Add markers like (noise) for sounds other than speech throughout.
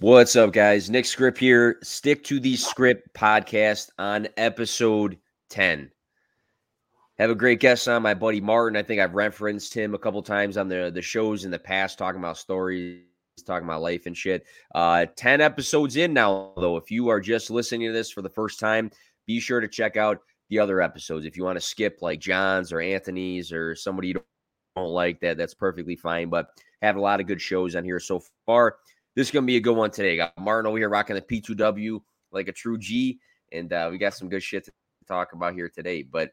What's up, guys? Nick Skrip here. Stick to the Skrip podcast on episode 10. Have a great guest on my buddy Martin. I think I've referenced him a couple times on the, the shows in the past, talking about stories, talking about life and shit. Uh, 10 episodes in now, though. If you are just listening to this for the first time, be sure to check out the other episodes. If you want to skip like John's or Anthony's or somebody you don't like that, that's perfectly fine. But have a lot of good shows on here so far this is going to be a good one today. Got Martin over here rocking the P2W like a true G, and uh, we got some good shit to talk about here today. But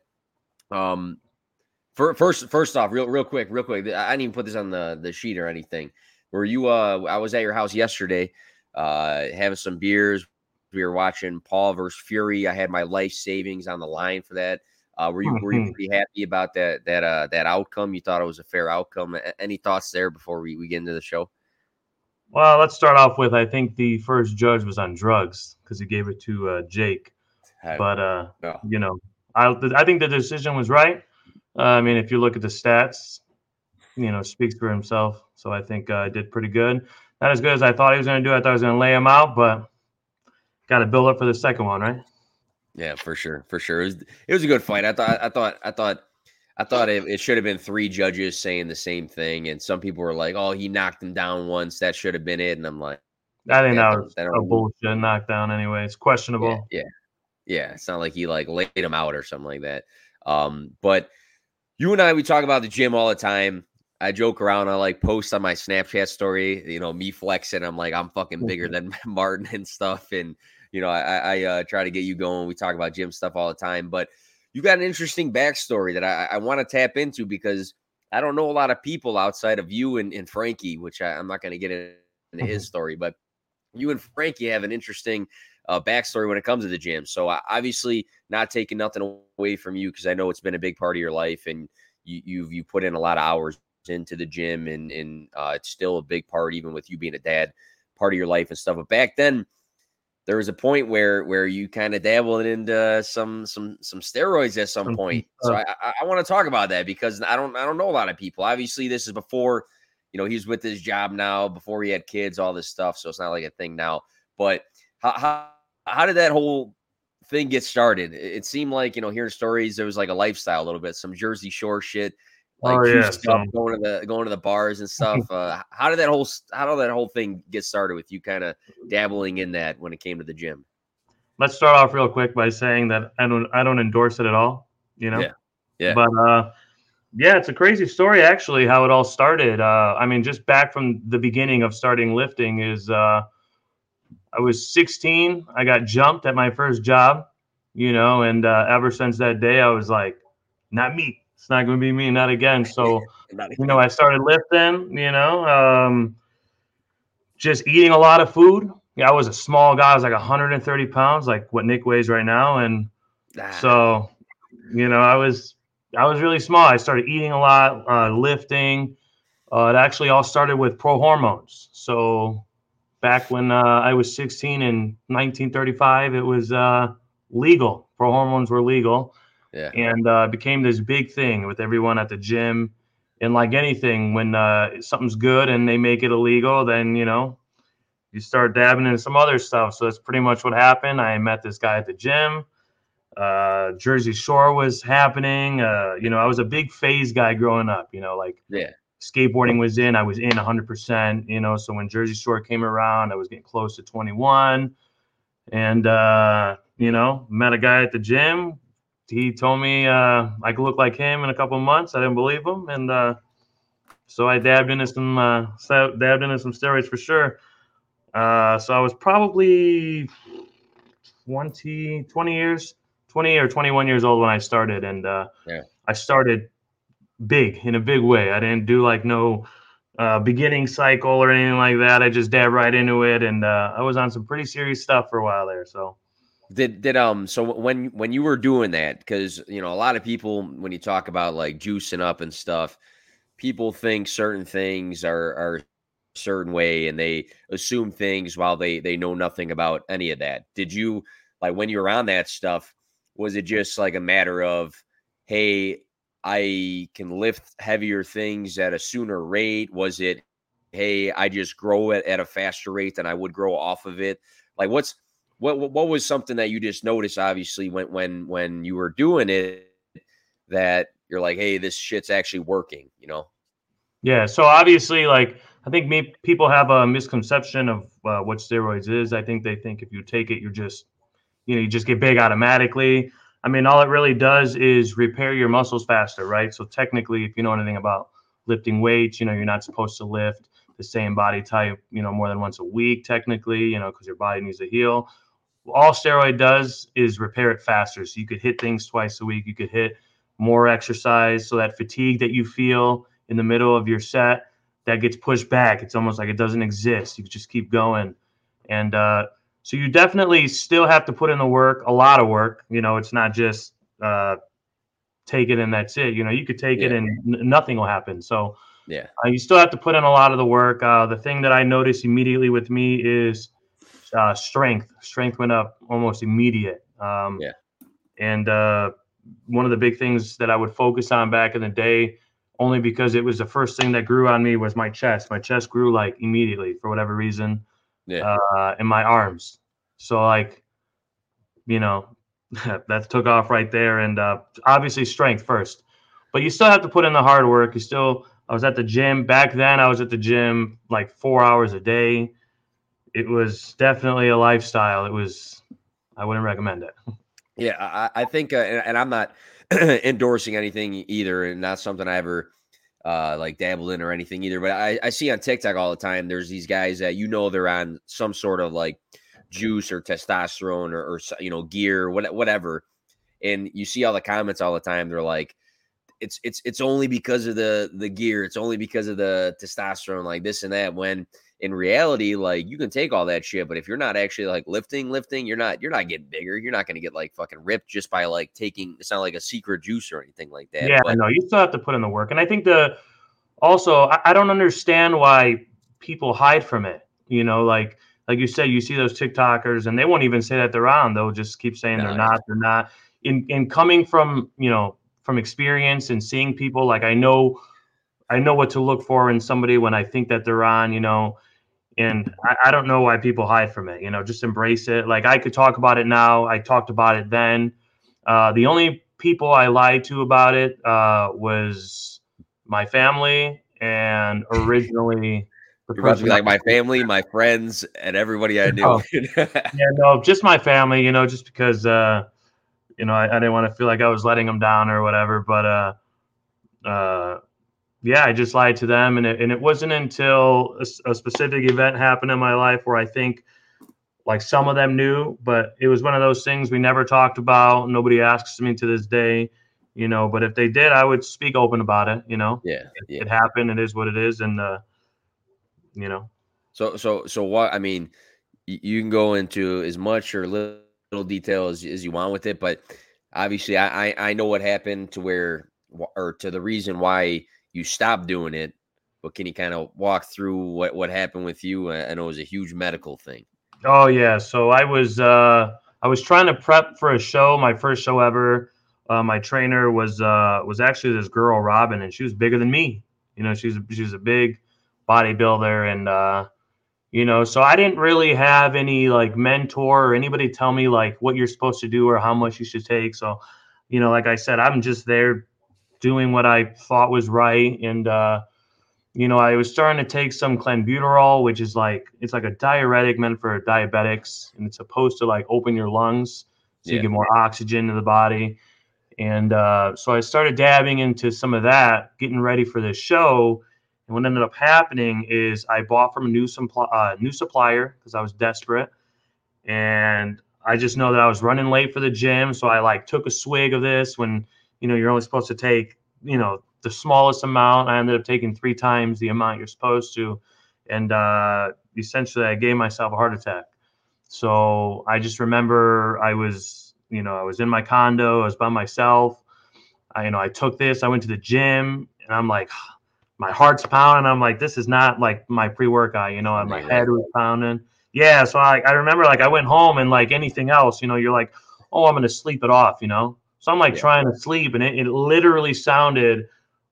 um, for, first, first off, real, real quick, real quick, I didn't even put this on the the sheet or anything. Were you? Uh, I was at your house yesterday, uh, having some beers. We were watching Paul versus Fury. I had my life savings on the line for that. Uh, were you mm-hmm. were you mm-hmm. pretty happy about that that uh that outcome? You thought it was a fair outcome. Any thoughts there before we, we get into the show? Well, let's start off with I think the first judge was on drugs because he gave it to uh, Jake. But uh, no. you know, I I think the decision was right. Uh, I mean, if you look at the stats, you know, speaks for himself. So I think uh, I did pretty good. Not as good as I thought he was going to do. I thought I was going to lay him out, but got to build up for the second one, right? Yeah, for sure, for sure. It was, it was a good fight. I thought, I thought, I thought I thought it, it, should have been three judges saying the same thing, and some people were like, "Oh, he knocked him down once. That should have been it." And I'm like, "That ain't that, that a bullshit knockdown anyway. It's questionable." Yeah, yeah, yeah, It's not like he like laid him out or something like that. Um, but you and I, we talk about the gym all the time. I joke around. I like post on my Snapchat story, you know, me flexing. I'm like, I'm fucking bigger (laughs) than (laughs) Martin and stuff, and you know, I, I uh, try to get you going. We talk about gym stuff all the time, but you got an interesting backstory that I, I want to tap into because I don't know a lot of people outside of you and, and Frankie, which I, am not going to get into mm-hmm. his story, but you and Frankie have an interesting uh, backstory when it comes to the gym. So uh, obviously, not taking nothing away from you because I know it's been a big part of your life and you you've you put in a lot of hours into the gym and and uh, it's still a big part even with you being a dad part of your life and stuff. But back then, there was a point where where you kind of dabbled into some some some steroids at some point. So I, I, I want to talk about that because I don't I don't know a lot of people. Obviously, this is before you know he's with his job now, before he had kids, all this stuff. So it's not like a thing now. But how how, how did that whole thing get started? It seemed like you know hearing stories there was like a lifestyle a little bit, some Jersey Shore shit like oh, yeah, stuff, going to the going to the bars and (laughs) stuff. Uh, how did that whole how did that whole thing get started with you kind of dabbling in that when it came to the gym? Let's start off real quick by saying that I don't I don't endorse it at all. You know, yeah, yeah. But uh, yeah, it's a crazy story actually how it all started. Uh, I mean, just back from the beginning of starting lifting is uh, I was 16. I got jumped at my first job. You know, and uh, ever since that day, I was like, not me it's not going to be me, not again. So, (laughs) you know, I started lifting, you know, um, just eating a lot of food. Yeah, I was a small guy. I was like 130 pounds, like what Nick weighs right now. And ah. so, you know, I was, I was really small. I started eating a lot, uh, lifting. Uh, it actually all started with pro hormones. So back when uh, I was 16 in 1935, it was uh, legal. Pro hormones were legal. Yeah. And uh, became this big thing with everyone at the gym. And like anything, when uh, something's good and they make it illegal, then you know you start dabbing into some other stuff. So that's pretty much what happened. I met this guy at the gym. Uh, Jersey Shore was happening. Uh, you know, I was a big phase guy growing up. You know, like yeah, skateboarding was in. I was in 100%. You know, so when Jersey Shore came around, I was getting close to 21, and uh, you know, met a guy at the gym he told me uh, I could look like him in a couple months. I didn't believe him, and uh, so I dabbed into some uh, dabbed into some steroids for sure. Uh, so I was probably 20, 20 years, 20 or 21 years old when I started, and uh, yeah. I started big in a big way. I didn't do like no uh, beginning cycle or anything like that. I just dabbed right into it, and uh, I was on some pretty serious stuff for a while there. So did did um so when when you were doing that because you know a lot of people when you talk about like juicing up and stuff, people think certain things are are certain way and they assume things while they they know nothing about any of that. Did you like when you were on that stuff? Was it just like a matter of hey, I can lift heavier things at a sooner rate? Was it hey, I just grow it at a faster rate than I would grow off of it? Like, what's what what was something that you just noticed? Obviously, when when when you were doing it, that you're like, hey, this shit's actually working. You know? Yeah. So obviously, like I think me, people have a misconception of uh, what steroids is. I think they think if you take it, you're just you know you just get big automatically. I mean, all it really does is repair your muscles faster, right? So technically, if you know anything about lifting weights, you know you're not supposed to lift the same body type, you know, more than once a week, technically, you know, because your body needs to heal. All steroid does is repair it faster. So you could hit things twice a week. You could hit more exercise. So that fatigue that you feel in the middle of your set, that gets pushed back. It's almost like it doesn't exist. You just keep going. And uh, so you definitely still have to put in the work, a lot of work. You know, it's not just uh, take it and that's it. You know, you could take yeah. it and n- nothing will happen. So yeah, uh, you still have to put in a lot of the work. Uh, the thing that I noticed immediately with me is uh, strength. Strength went up almost immediate. Um, yeah, and uh, one of the big things that I would focus on back in the day, only because it was the first thing that grew on me, was my chest. My chest grew like immediately for whatever reason. Yeah, uh, and my arms. So like, you know, (laughs) that took off right there. And uh, obviously strength first, but you still have to put in the hard work. You still, I was at the gym back then. I was at the gym like four hours a day. It was definitely a lifestyle. It was, I wouldn't recommend it. Yeah, I, I think, uh, and, and, I'm not (clears throat) endorsing anything either, and not something I ever uh, like dabbled in or anything either. But I, I see on TikTok all the time. There's these guys that you know they're on some sort of like juice or testosterone or, or you know gear whatever and you see all the comments all the time they're like it's it's it's only because of the the gear it's only because of the testosterone like this and that when in reality like you can take all that shit but if you're not actually like lifting lifting you're not you're not getting bigger you're not going to get like fucking ripped just by like taking it's not like a secret juice or anything like that yeah but, no you still have to put in the work and i think the also I, I don't understand why people hide from it you know like like you said, you see those TikTokers and they won't even say that they're on. They'll just keep saying they're not, they're not. In in coming from, you know, from experience and seeing people, like I know I know what to look for in somebody when I think that they're on, you know, and I, I don't know why people hide from it, you know, just embrace it. Like I could talk about it now. I talked about it then. Uh, the only people I lied to about it uh, was my family and originally you're about to be like my family, my friends, and everybody I knew. Oh. (laughs) yeah, no, just my family. You know, just because uh, you know I, I, didn't want to feel like I was letting them down or whatever. But uh, uh, yeah, I just lied to them, and it, and it wasn't until a, a specific event happened in my life where I think like some of them knew, but it was one of those things we never talked about. Nobody asks me to this day, you know. But if they did, I would speak open about it. You know, yeah, it, yeah. it happened. It is what it is, and uh, you know. So so so what I mean, you can go into as much or little detail as, as you want with it, but obviously I, I I know what happened to where or to the reason why you stopped doing it. But can you kind of walk through what what happened with you? I know it was a huge medical thing. Oh yeah, so I was uh I was trying to prep for a show, my first show ever. Uh, my trainer was uh was actually this girl Robin, and she was bigger than me. You know, she's she's a big bodybuilder and uh you know so i didn't really have any like mentor or anybody tell me like what you're supposed to do or how much you should take so you know like i said i'm just there doing what i thought was right and uh you know i was starting to take some clenbuterol which is like it's like a diuretic meant for diabetics and it's supposed to like open your lungs so yeah. you get more oxygen to the body and uh, so i started dabbing into some of that getting ready for this show and what ended up happening is I bought from a new, supply, uh, new supplier because I was desperate. And I just know that I was running late for the gym. So I like took a swig of this when, you know, you're only supposed to take, you know, the smallest amount. I ended up taking three times the amount you're supposed to. And uh, essentially, I gave myself a heart attack. So I just remember I was, you know, I was in my condo, I was by myself. I, you know, I took this, I went to the gym, and I'm like, (sighs) my heart's pounding. I'm like, this is not like my pre workout, you know, and my head was pounding. Yeah. So I, I remember like I went home and like anything else, you know, you're like, oh, I'm going to sleep it off, you know? So I'm like yeah. trying to sleep and it, it literally sounded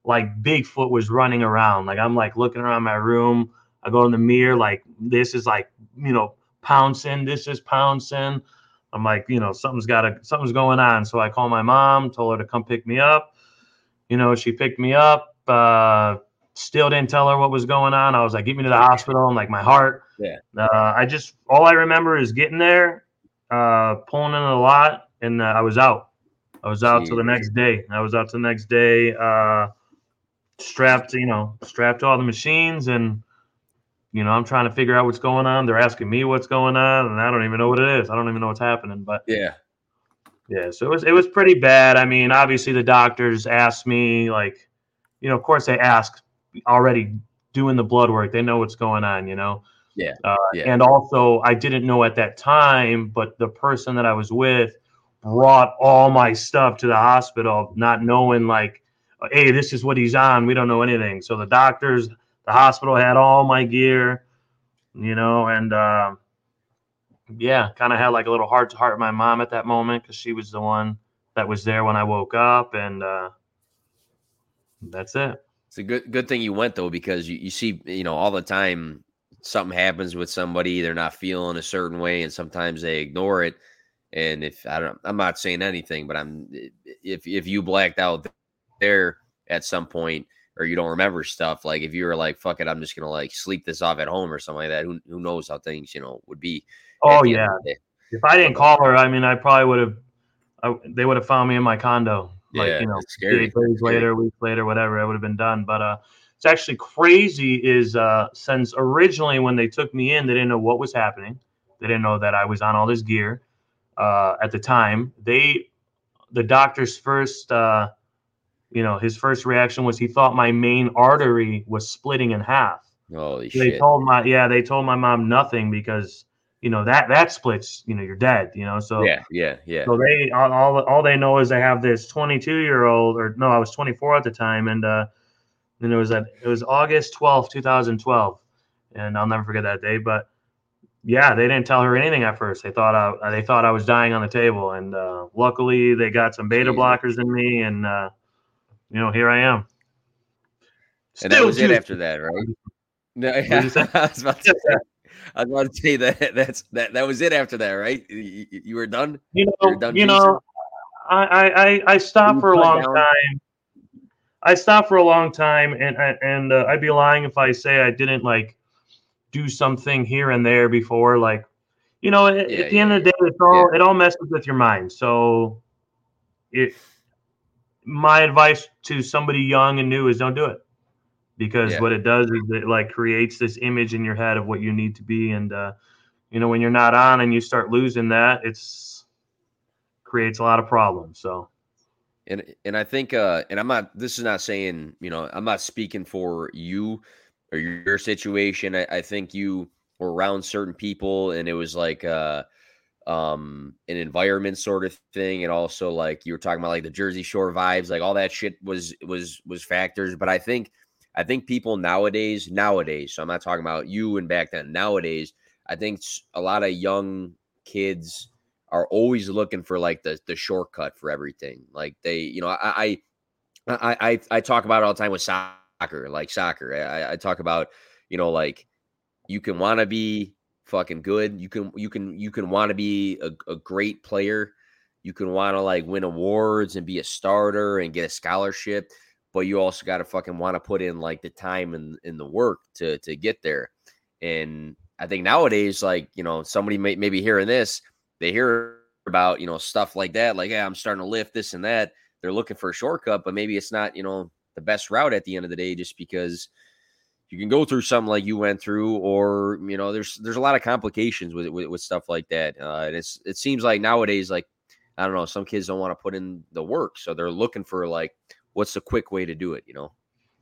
like Bigfoot was running around. Like I'm like looking around my room. I go in the mirror, like this is like, you know, pouncing, this is pouncing. I'm like, you know, something's got to, something's going on. So I call my mom, told her to come pick me up. You know, she picked me up. Uh, still didn't tell her what was going on. I was like, get me to the hospital. And like my heart. Yeah. Uh, I just, all I remember is getting there, uh, pulling in a lot, and uh, I was out. I was out till the next day. I was out till the next day, uh, strapped, you know, strapped to all the machines and you know, I'm trying to figure out what's going on. They're asking me what's going on, and I don't even know what it is. I don't even know what's happening. But yeah, yeah. So it was it was pretty bad. I mean, obviously the doctors asked me like, you know, of course they ask already doing the blood work. They know what's going on. You know. Yeah. Uh, yeah. And also, I didn't know at that time, but the person that I was with brought all my stuff to the hospital, not knowing like, hey, this is what he's on. We don't know anything. So the doctors the hospital had all my gear, you know, and uh, yeah, kind of had like a little heart to heart with my mom at that moment because she was the one that was there when I woke up, and uh, that's it. It's a good good thing you went though because you, you see you know all the time something happens with somebody they're not feeling a certain way and sometimes they ignore it and if I don't I'm not saying anything but I'm if if you blacked out there at some point or you don't remember stuff. Like if you were like, fuck it, I'm just gonna like sleep this off at home or something like that. Who who knows how things, you know, would be. Oh yeah. If I didn't call her, I mean I probably would have they would have found me in my condo. Like, yeah, you know, scary. days later, weeks later, whatever, it would have been done. But uh it's actually crazy is uh since originally when they took me in, they didn't know what was happening. They didn't know that I was on all this gear uh at the time. They the doctor's first uh you know, his first reaction was he thought my main artery was splitting in half. Holy they shit. told my yeah, they told my mom nothing because you know that that splits, you know, you're dead, you know. So yeah, yeah, yeah. So they all all, all they know is they have this 22 year old or no, I was 24 at the time, and uh, and it was at it was August 12th, 2012, and I'll never forget that day. But yeah, they didn't tell her anything at first. They thought I they thought I was dying on the table, and uh, luckily they got some beta blockers in me, and uh, you know, here I am. and that was it after that, right? (laughs) No, yeah, (laughs) I was about to say, I was about to say that that's that that was it after that, right? You, you were done. You know, you, done you know, I I I stopped for a long down. time. I stopped for a long time, and and uh, I'd be lying if I say I didn't like do something here and there before. Like, you know, yeah, at, the yeah, end of the day, it's all it all messes with your mind. So, it my advice to somebody young and new is don't do it. Because what it does is it like creates this image in your head of what you need to be. And uh, you know when you're not on and you start losing that it's creates a lot of problems. So and and i think uh and i'm not this is not saying you know i'm not speaking for you or your situation i, I think you were around certain people and it was like uh um an environment sort of thing and also like you were talking about like the jersey shore vibes like all that shit was was was factors but i think i think people nowadays nowadays so i'm not talking about you and back then nowadays i think a lot of young kids are always looking for like the the shortcut for everything like they you know i i i i talk about it all the time with soccer like soccer i, I talk about you know like you can want to be fucking good. You can you can you can want to be a, a great player. You can want to like win awards and be a starter and get a scholarship, but you also got to fucking want to put in like the time and, in the work to to get there. And I think nowadays, like you know, somebody may maybe hearing this, they hear about you know stuff like that, like yeah, I'm starting to lift this and that. They're looking for a shortcut, but maybe it's not you know the best route at the end of the day, just because you can go through something like you went through, or you know, there's there's a lot of complications with with, with stuff like that. Uh, and it's it seems like nowadays, like I don't know, some kids don't want to put in the work, so they're looking for like what's the quick way to do it, you know?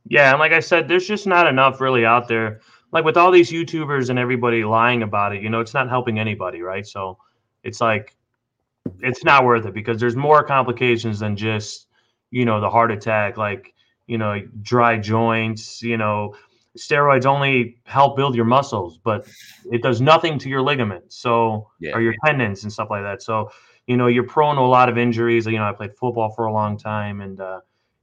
Yeah, and like I said, there's just not enough really out there. Like with all these YouTubers and everybody lying about it, you know, it's not helping anybody, right? So it's like it's not worth it because there's more complications than just you know the heart attack, like you know dry joints, you know steroids only help build your muscles, but it does nothing to your ligaments, so yeah. or your tendons and stuff like that. So, you know, you're prone to a lot of injuries. You know, I played football for a long time, and uh,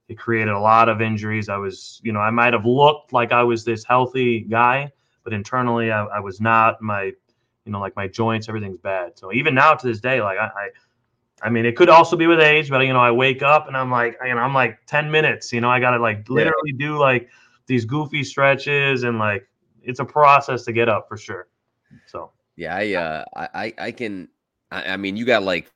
it created a lot of injuries. I was, you know, I might have looked like I was this healthy guy, but internally I, I was not. My, you know, like my joints, everything's bad. So even now to this day, like I, I I mean, it could also be with age, but you know, I wake up and I'm like, you know, I'm like 10 minutes, you know, I got to like literally yeah. do like these goofy stretches and like it's a process to get up for sure. So, yeah, I, uh, I, I can, I, I mean, you got like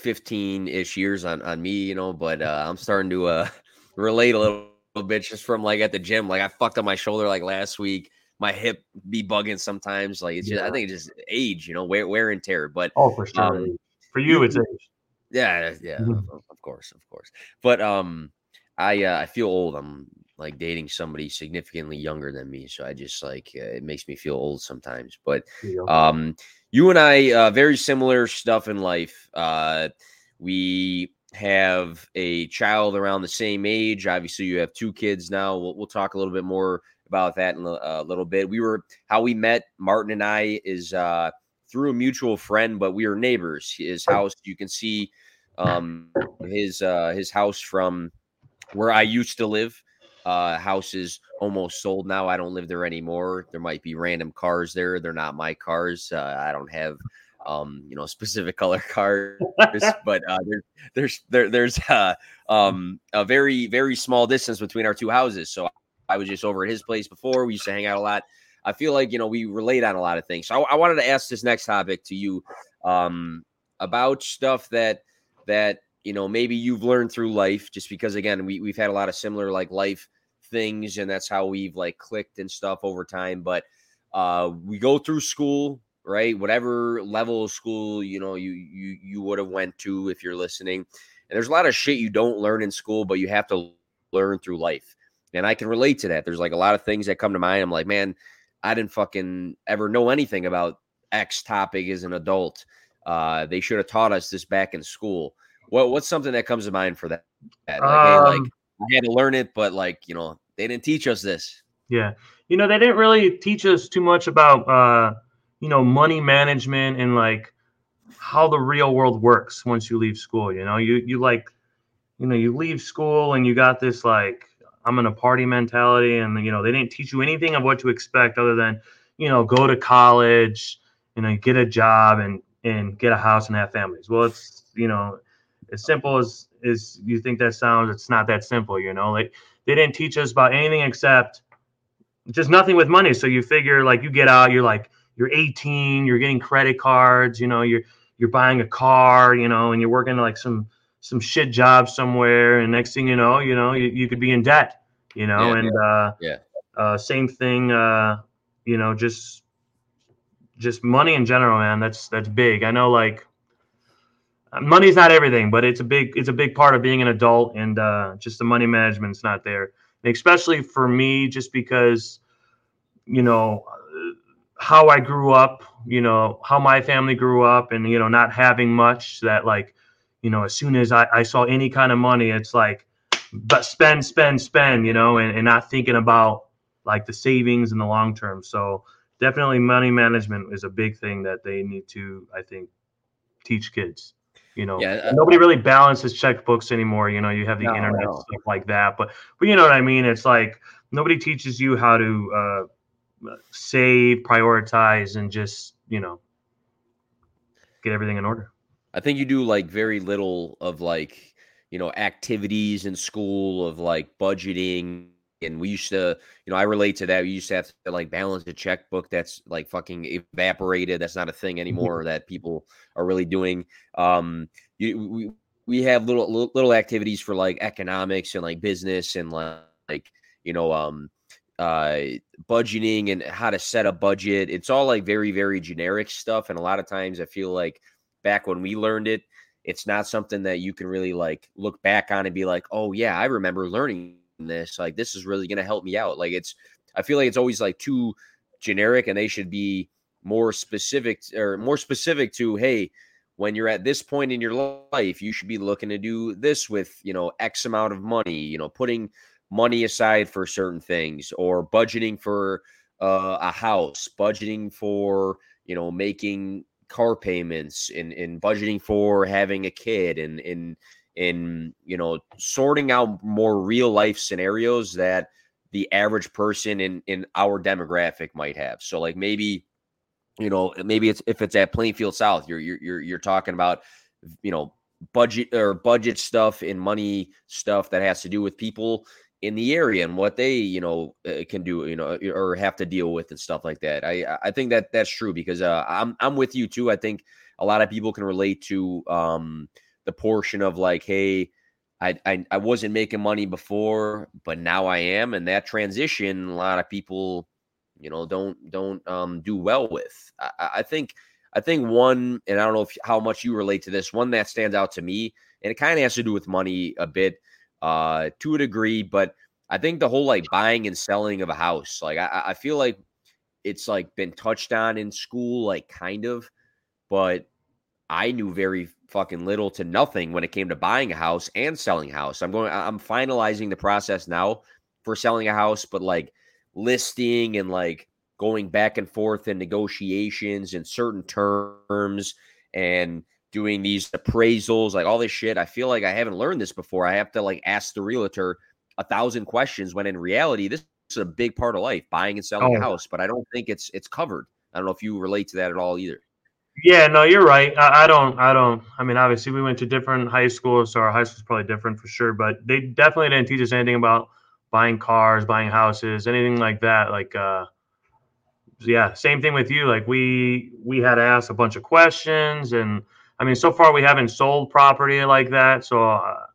15 ish years on, on me, you know, but uh, I'm starting to uh, (laughs) relate a little, little bit just from like at the gym. Like I fucked up my shoulder like last week. My hip be bugging sometimes. Like it's just, yeah. I think it's just age, you know, wear, wear and tear. But oh, for sure. Um, for you, it's age. Yeah, yeah, mm-hmm. of, of, course, of course. But um, I uh, I feel old. I'm like dating somebody significantly younger than me, so I just like uh, it makes me feel old sometimes. But um, you and I uh, very similar stuff in life. Uh, we have a child around the same age. Obviously, you have two kids now. We'll, we'll talk a little bit more about that in a, a, little bit. We were how we met. Martin and I is uh, through a mutual friend, but we are neighbors. His house, you can see um, his uh, his house from where I used to live. Uh, house is almost sold now. I don't live there anymore. There might be random cars there. They're not my cars. Uh, I don't have um, you know, (laughs) specific color cars, (laughs) but uh, there, there's there, there's (laughs) uh, um, a very very small distance between our two houses. So I was just over at his place before. We used to hang out a lot. I feel like you know we relate on a lot of things. So I, I wanted to ask this next topic to you um, about stuff that that you know maybe you've learned through life. Just because again we we've had a lot of similar like life things, and that's how we've like clicked and stuff over time. But uh, we go through school, right? Whatever level of school you know you you you would have went to if you're listening. And there's a lot of shit you don't learn in school, but you have to learn through life. And I can relate to that. There's like a lot of things that come to mind. I'm like, man, I didn't fucking ever know anything about X topic as an adult. Uh, they should have taught us this back in school. What what's something that comes to mind for that? Like, um, hey, like I had to learn it, but like you know, they didn't teach us this. Yeah, you know, they didn't really teach us too much about uh, you know money management and like how the real world works once you leave school. You know, you you like you know you leave school and you got this like I'm in a party mentality, and you know they didn't teach you anything of what to expect other than you know go to college, you know get a job and and get a house and have families. Well, it's you know as simple as as you think that sounds. It's not that simple, you know. Like they didn't teach us about anything except just nothing with money. So you figure like you get out, you're like you're 18, you're getting credit cards, you know, you're you're buying a car, you know, and you're working like some some shit job somewhere, and next thing you know, you know, you, you could be in debt, you know, yeah, and yeah. uh, yeah, uh, same thing, uh, you know, just just money in general, man. That's that's big. I know, like, money's not everything, but it's a big it's a big part of being an adult, and uh, just the money management's not there, and especially for me, just because, you know, how I grew up, you know, how my family grew up, and you know, not having much that like you know, as soon as I, I saw any kind of money, it's like, but spend, spend, spend, you know, and, and not thinking about like the savings in the long term. So definitely money management is a big thing that they need to, I think, teach kids. You know, yeah, uh, nobody really balances checkbooks anymore. You know, you have the no, internet no. stuff like that, but but you know what I mean. It's like nobody teaches you how to uh, save, prioritize, and just you know get everything in order. I think you do like very little of like, you know, activities in school of like budgeting. And we used to, you know, I relate to that. We used to have to like balance a checkbook that's like fucking evaporated. That's not a thing mm-hmm. anymore that people are really doing. Um, you, we, we have little little activities for like economics and like business and like you know um uh budgeting and how to set a budget it's all like very very generic stuff and a lot of times i feel like back when we learned it, it's not something that you can really like look back on and be like, oh yeah, I remember learning this. Like this is really gonna help me out. Like it's I feel like it's always like too generic and they should be more specific or more specific to hey when you're at this point in your life you should be looking to do this with you know x amount of money you know putting money aside for certain things or budgeting for uh, a house budgeting for you know making car payments and in budgeting for having a kid and in in you know sorting out more real life scenarios that the average person in in our demographic might have. So like maybe you know maybe it's if it's at Plainfield South, you're you're you're, you're talking about you know budget or budget stuff and money stuff that has to do with people in the area and what they you know uh, can do you know or have to deal with and stuff like that. I i think that that's true because uh, i'm i'm with you too i think a lot of people can relate to um the portion of like hey I, I i wasn't making money before but now i am and that transition a lot of people you know don't don't um do well with. I, I think I think one, and I don't know if, how much you relate to this, one that stands out to me, and it kind of has to do with money a bit uh, to a degree, but I think the whole like buying and selling of a house, like I, I feel like it's like been touched on in school, like kind of, but I knew very fucking little to nothing when it came to buying a house and selling a house. I'm going, I'm finalizing the process now for selling a house, but like listing and like going back and forth in negotiations and certain terms and doing these appraisals, like all this shit. I feel like I haven't learned this before. I have to like ask the realtor a thousand questions when in reality, this is a big part of life, buying and selling oh. a house. But I don't think it's it's covered. I don't know if you relate to that at all either. Yeah, no, you're right. I, I don't. I don't. I mean, obviously, we went to different high schools, so our high school's probably different for sure. But they definitely didn't teach us anything about buying cars, buying houses, anything like that. Like, uh, yeah, same thing with you. Like we we had to ask a bunch of questions, and I mean, so far we haven't sold property like that. So uh,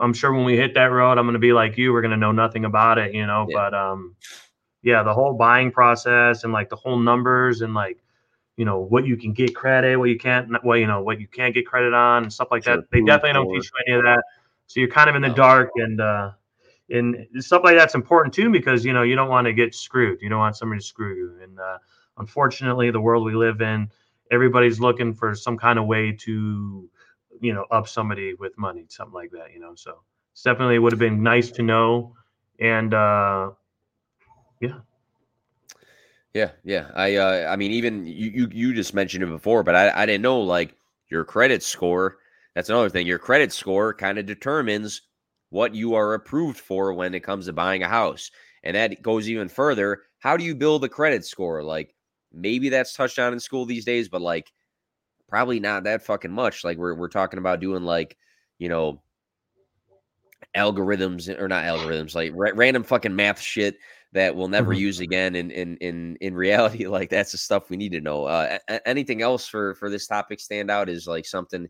I'm sure when we hit that road, I'm going to be like you. We're going to know nothing about it, you know. Yeah. But um, yeah, the whole buying process and like the whole numbers and like you know what you can get credit, what you can't, well, you know what you can't get credit on, and stuff like sure. that. They definitely don't teach you any of that. So you're kind of in the dark and. uh and stuff like that's important too because you know you don't want to get screwed you don't want somebody to screw you and uh, unfortunately the world we live in everybody's looking for some kind of way to you know up somebody with money something like that you know so it's definitely would have been nice to know and uh yeah yeah yeah i uh i mean even you you, you just mentioned it before but i i didn't know like your credit score that's another thing your credit score kind of determines what you are approved for when it comes to buying a house. And that goes even further. How do you build a credit score? Like maybe that's touched on in school these days, but like probably not that fucking much. Like we're we're talking about doing like, you know, algorithms or not algorithms, like ra- random fucking math shit that we'll never mm-hmm. use again in in in in reality (laughs) like that's the stuff we need to know uh a- anything else for for this topic stand out is like something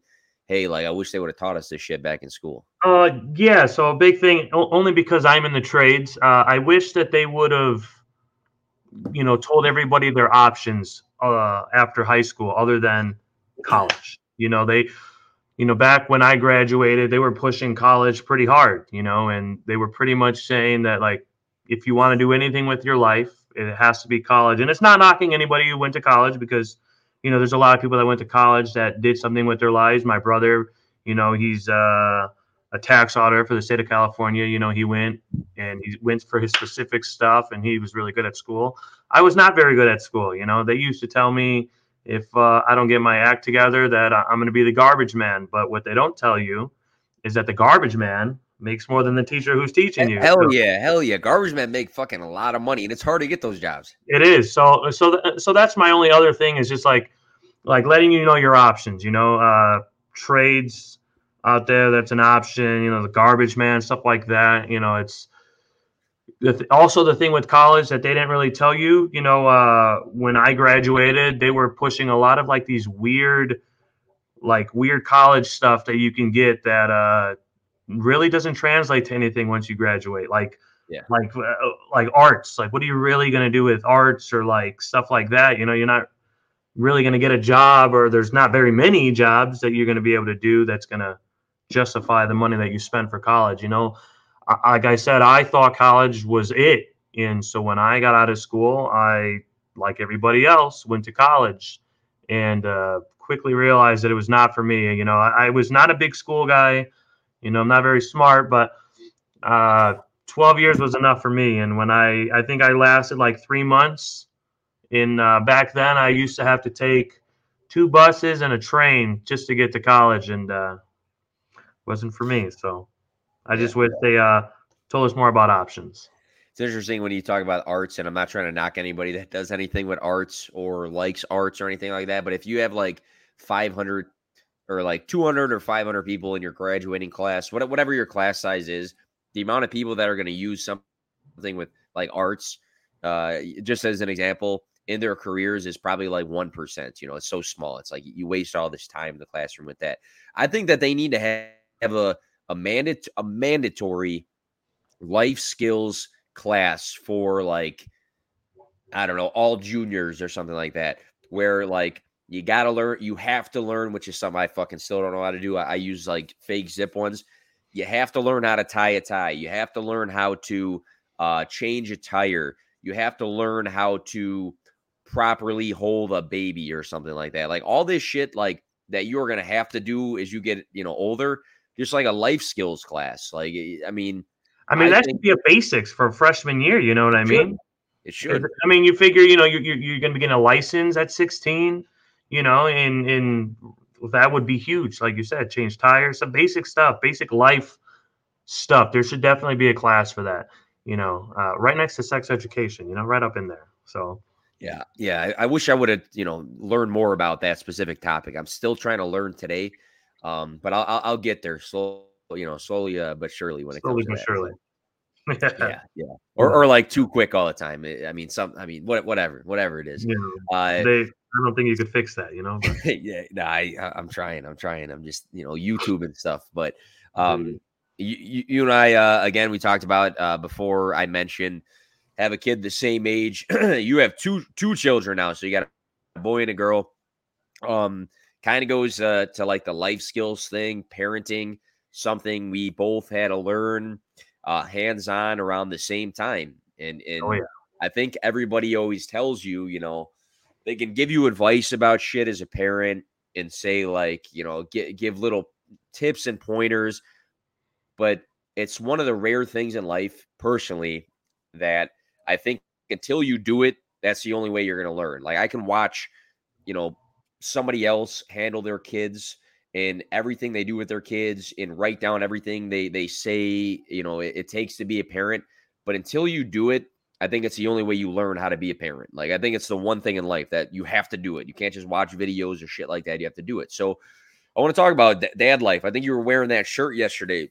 hey, like I wish they would have taught us this shit back in school? Uh, yeah. So a big thing, only because I'm in the trades. Uh, I wish that they would have, you know, told everybody their options uh, after high school, other than college. You know, they, you know, back when I graduated, they were pushing college pretty hard. You know, and they were pretty much saying that like, if you want to do anything with your life, it has to be college. And it's not knocking anybody who went to college because you know, there's a lot of people that went to college that did something with their lives. My brother, you know, he's uh, a tax auditor for the state of California. You know, he went and he went for his specific stuff, and he was really good at school. I was not very good at school. You know, they used to tell me if uh, I don't get my act together that I'm going to be the garbage man. But what they don't tell you is that the garbage man makes more than the teacher who's teaching you. Hell so, yeah, hell yeah. Garbage men make fucking a lot of money, and it's hard to get those jobs. It is. So so th- so that's my only other thing is just like like letting you know your options. You know, uh, trades out there that's an option. You know, the garbage man stuff like that. You know, it's also the thing with college that they didn't really tell you. You know, uh, when I graduated, they were pushing a lot of like these weird like weird college stuff that you can get that uh really doesn't translate to anything once you graduate. Like, yeah. like, uh, like arts. Like, what are you really going to do with arts or like stuff like that? You know, you're not really going to get a job, or there's not very many jobs that you're going to be able to do that's going to justify the money that you spend for college. You know, like I said, I thought college was it, and so when I got out of school, I, like everybody else, went to college, and uh, quickly realized that it was not for me. You know, I, I was not a big school guy you know, I'm not very smart, but uh, 12 years was enough for me. And when I, I think I lasted like three months. In uh, back then, I used to have to take two buses and a train just to get to college, and uh, wasn't for me. So I just wish they uh, told us more about options. it's interesting when you talk about arts, and I'm not trying to knock anybody that does anything with arts or likes arts or anything like that. But if you have like 500 or like 200 or 500 people in your graduating class, whatever your class size is, the amount of people that are going to use something with like arts, uh, just as an example, in their careers is probably like 1%. You know, it's so small. It's like you waste all this time in the classroom with that. I think that they need to have, have a, a, mandat- a mandatory life skills class for like I don't know, all juniors or something like that, where like you got to learn, you have to learn, which is something I fucking still don't know how to do. I, I, use like fake zip ones. You have to learn how to tie a tie. You have to learn how to uh, change a tire. You have to learn how to properly hold a baby or something like that. Like all this shit, like that you're gonna have to do as you get, you know, older. Just like a life skills class. Like I mean, I mean, I that think, should be a basics for freshman year. You know what I mean? It should. I mean, you figure, you know, you're, you're going to be getting a license at 16, you know, and, and that would be huge. Like you said, change tires, some basic stuff, basic life stuff. There should definitely be a class for that, you know, uh, right next to sex education, you know, right up in there. So, yeah, yeah. I, I wish I would have, you know, learned more about that specific topic. I'm still trying to learn today, um, but I'll, I'll, I'll get there slowly you know, slowly uh, but surely when it slowly comes. Slowly but surely. (laughs) yeah, yeah, or or like too quick all the time. I mean, some. I mean, what, whatever, whatever it is. Yeah, uh, they, I don't think you could fix that. You know. (laughs) yeah, no, I, I'm trying. I'm trying. I'm just, you know, YouTube and stuff. But um, you, you and I, uh, again, we talked about uh, before. I mentioned have a kid the same age. (clears throat) you have two two children now, so you got a boy and a girl. Um, kind of goes uh, to like the life skills thing, parenting something we both had to learn uh, hands on around the same time. And, and oh, yeah. I think everybody always tells you, you know, they can give you advice about shit as a parent and say, like, you know, get, give little tips and pointers. But it's one of the rare things in life, personally, that I think until you do it, that's the only way you're going to learn. Like, I can watch, you know, somebody else handle their kids and everything they do with their kids and write down everything they they say you know it, it, takes to be a parent but until you do it i think it's the only way you learn how to be a parent. Like i think it's the one thing in life that you have to do it. You can't just watch videos or shit like that. You have to do it. So i want to talk about dad life. I think you were wearing that shirt yesterday.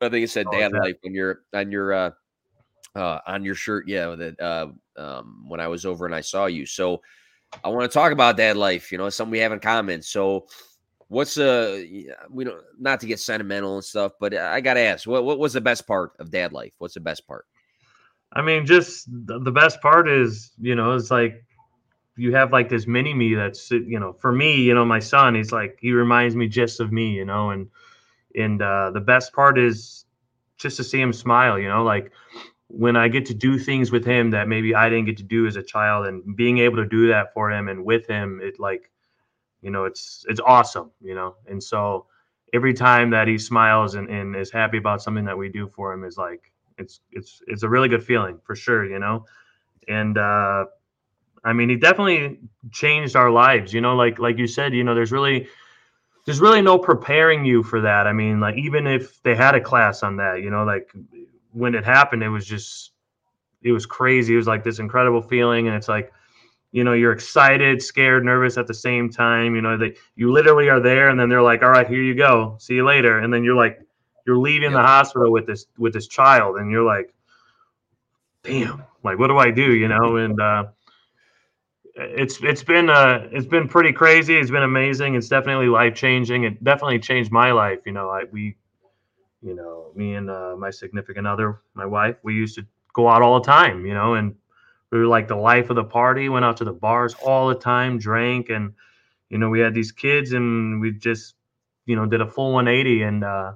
I think it said oh, dad life on your on your uh uh on your shirt. Yeah that uh um when i was over and i saw you. So i want to talk about dad life you know something we have in common so What's uh we don't not to get sentimental and stuff, but I gotta ask, what what was the best part of dad life? What's the best part? I mean, just the best part is, you know, it's like you have like this mini me that's you know, for me, you know, my son, he's like he reminds me just of me, you know, and and uh the best part is just to see him smile, you know, like when I get to do things with him that maybe I didn't get to do as a child and being able to do that for him and with him, it like you know it's it's awesome you know? And so every time that he smiles and, and is happy about something that we do for him is like it's it's it's a really good feeling for sure you know? And uh i mean he definitely changed our lives you know? Like like you said you know there's really there's really no preparing you for that. I mean like even if they had a class on that you know? Like when it happened it was just it was crazy. It was like this incredible feeling and it's like you know you're excited scared nervous at the same time you know they you literally are there and then they're like all right here you go. See you later. And then you're like you're leaving the hospital with this with this child and you're like damn. Like what do i do? You know? And uh it's it's been uh it's been pretty crazy. It's been amazing. It's definitely life changing it definitely changed my life you know? I we you know me and uh, my significant other my wife we used to go out all the time you know and we were like the life of the party went out to the bars all the time drank and you know we had these kids and we just you know did a full 180 and uh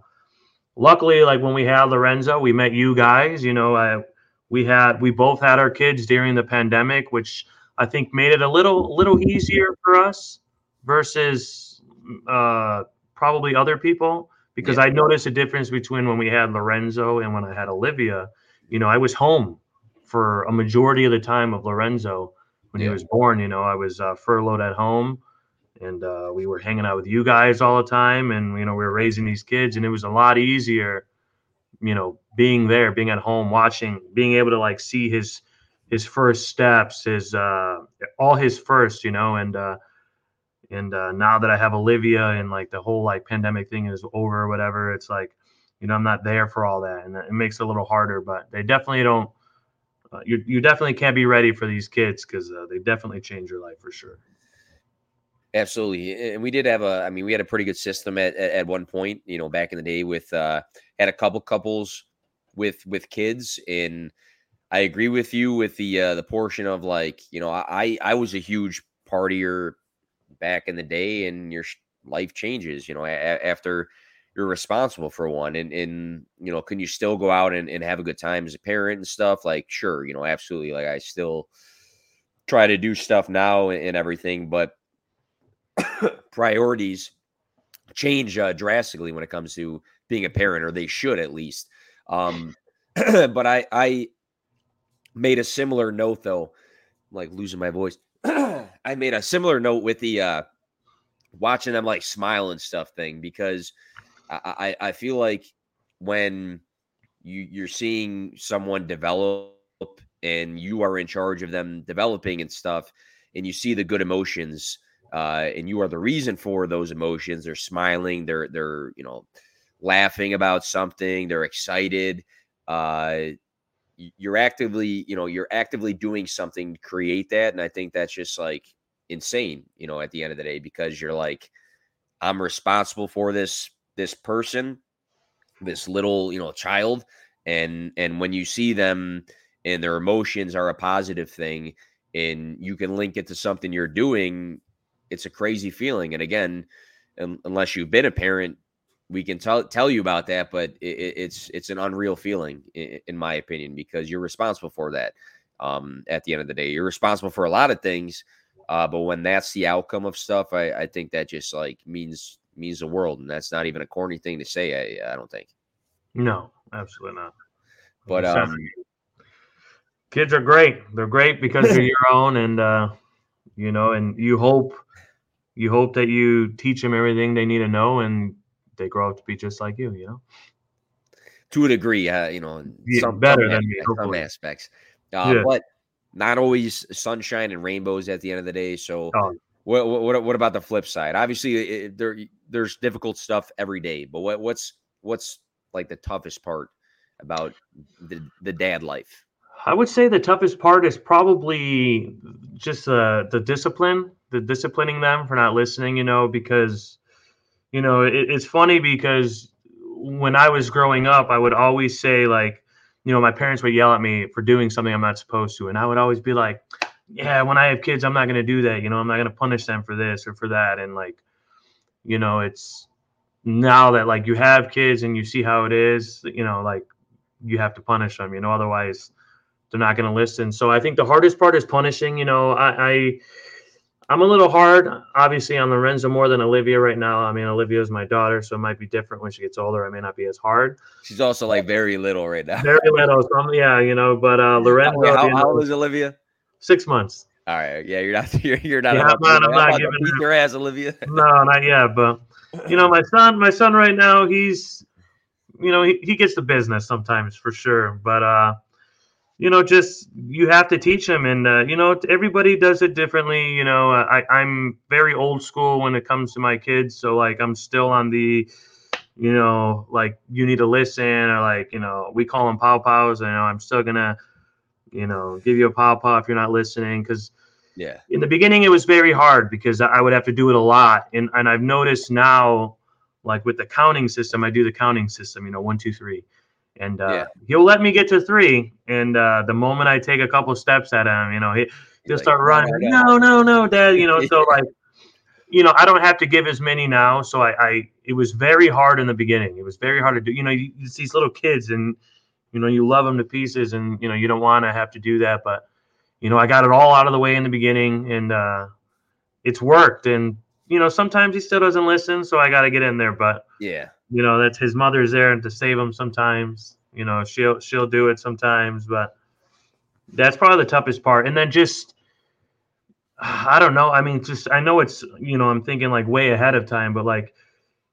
luckily like when we had lorenzo we met you guys you know I, we had we both had our kids during the pandemic which i think made it a little little easier for us versus uh probably other people because yeah. i noticed a difference between when we had lorenzo and when i had olivia you know i was home for a majority of the time of Lorenzo when yeah. he was born. You know, I was uh, furloughed at home, and uh, we were hanging out with you guys all the time, and you know, we were raising these kids, and it was a lot easier, you know, being there, being at home, watching, being able to like see his his first steps, his uh all his first, you know, and uh and uh now that I have Olivia and like the whole like pandemic thing is over or whatever, it's like, you know, I'm not there for all that and it makes it a little harder, but they definitely don't uh, you you definitely can't be ready for these kids because uh, they definitely change your life for sure. Absolutely, and we did have a. I mean, we had a pretty good system at, at, at one point. You know, back in the day, with uh, had a couple couples with with kids, and I agree with you with the uh, the portion of like, you know, I I was a huge partier back in the day, and your life changes. You know, a, after you're responsible for one, and and you know, can you still go out and, and have a good time as a parent and stuff? Like, sure, you know, absolutely. Like, I still try to do stuff now and everything, but (coughs) priorities change uh, drastically when it comes to being a parent, or they should at least. Um, (coughs) but I I made a similar note though, like losing my voice. I made a similar note with the uh, watching them like smile and stuff thing because I, I, I feel like when you you're seeing someone develop and you are in charge of them developing and stuff, and you see the good emotions uh, and you are the reason for those emotions. They're smiling. They're they're you know laughing about something. They're excited. Uh, you're actively you know you're actively doing something to create that, and I think that's just like insane. You know, at the end of the day, because you're like, I'm responsible for this this person, this little you know child, and and when you see them and their emotions are a positive thing and you can link it to something you're doing it's a crazy feeling. And again, unless you've been a parent, we can tell tell you about that, but it, it's it's an unreal feeling, in, in, my opinion, because you're responsible for that. Um, at the end of the day, you're responsible for a lot of things, uh, but when that's the outcome of stuff, I, I think that just like means means the world, and that's not even a corny thing to say. I I don't think. No, absolutely not. But um, kids are great. They're great because they're (laughs) your own, and uh, you know, and you hope you hope that you teach them everything they need to know and they grow up to be just like you, you know? To a degree, uh, you know, yeah, some better than me, some aspects. Uh, yeah. But not always sunshine and rainbows at the end of the day. So, oh. what, what what about the flip side? Obviously, it, there there's difficult stuff every day. But what what's what's like the toughest part about the the dad life? I would say the toughest part is probably just uh, the discipline the disciplining them for not listening, you know, because you know, it, it's funny because when I was growing up, I would always say like, you know, my parents would yell at me for doing something I'm not supposed to, and I would always be like, yeah, when I have kids, I'm not going to do that. You know, I'm not going to punish them for this or for that. And like, you know, it's now that like you have kids and you see how it is, you know, like you have to punish them, you know, otherwise they're not going to listen. So I think the hardest part is punishing, you know, I, I I'm a little hard, obviously, on Lorenzo more than Olivia right now. I mean, Olivia is my daughter, so it might be different when she gets older. I may not be as hard. She's also like very little right now. Very little. So yeah, you know, but uh, Lorenzo. Wait, how, how old is Olivia? Six months. All right. Yeah, you're not. (laughs) You're, you're not. Yeah, I'm not, I'm not giving your ass, Olivia. (laughs) no, not yet. But you know, my son, my son right now, he's, you know, he, he gets the business sometimes for sure. But uh, you know, just you have to teach them, and uh, you know, everybody does it differently. You know, I I'm very old school when it comes to my kids, so like I'm still on the, you know, like you need to listen, or like you know, we call them pow pows. I know I'm still gonna, you know, give you a pow pow if you're not listening, because yeah, in the beginning it was very hard because I would have to do it a lot, and and I've noticed now, like with the counting system, I do the counting system, you know, one two three and uh, yeah. he'll let me get to three. And uh, the moment I take a couple steps at him, you know, he, he'll like, start running. No, no, no, Dad. You know, so (laughs) like, you know, I don't have to give as many now. So I, I, it was very hard in the beginning. It was very hard to do. You know, you, it's these little kids, and you know, you love them to pieces, and you know, you don't want to have to do that, but you know, I got it all out of the way in the beginning, and uh, it's worked. And you know, sometimes he still doesn't listen, so I got to get in there. But yeah, you know that's his mother's there and to save him sometimes you know she'll she'll do it sometimes but that's probably the toughest part and then just i don't know i mean just i know it's you know i'm thinking like way ahead of time but like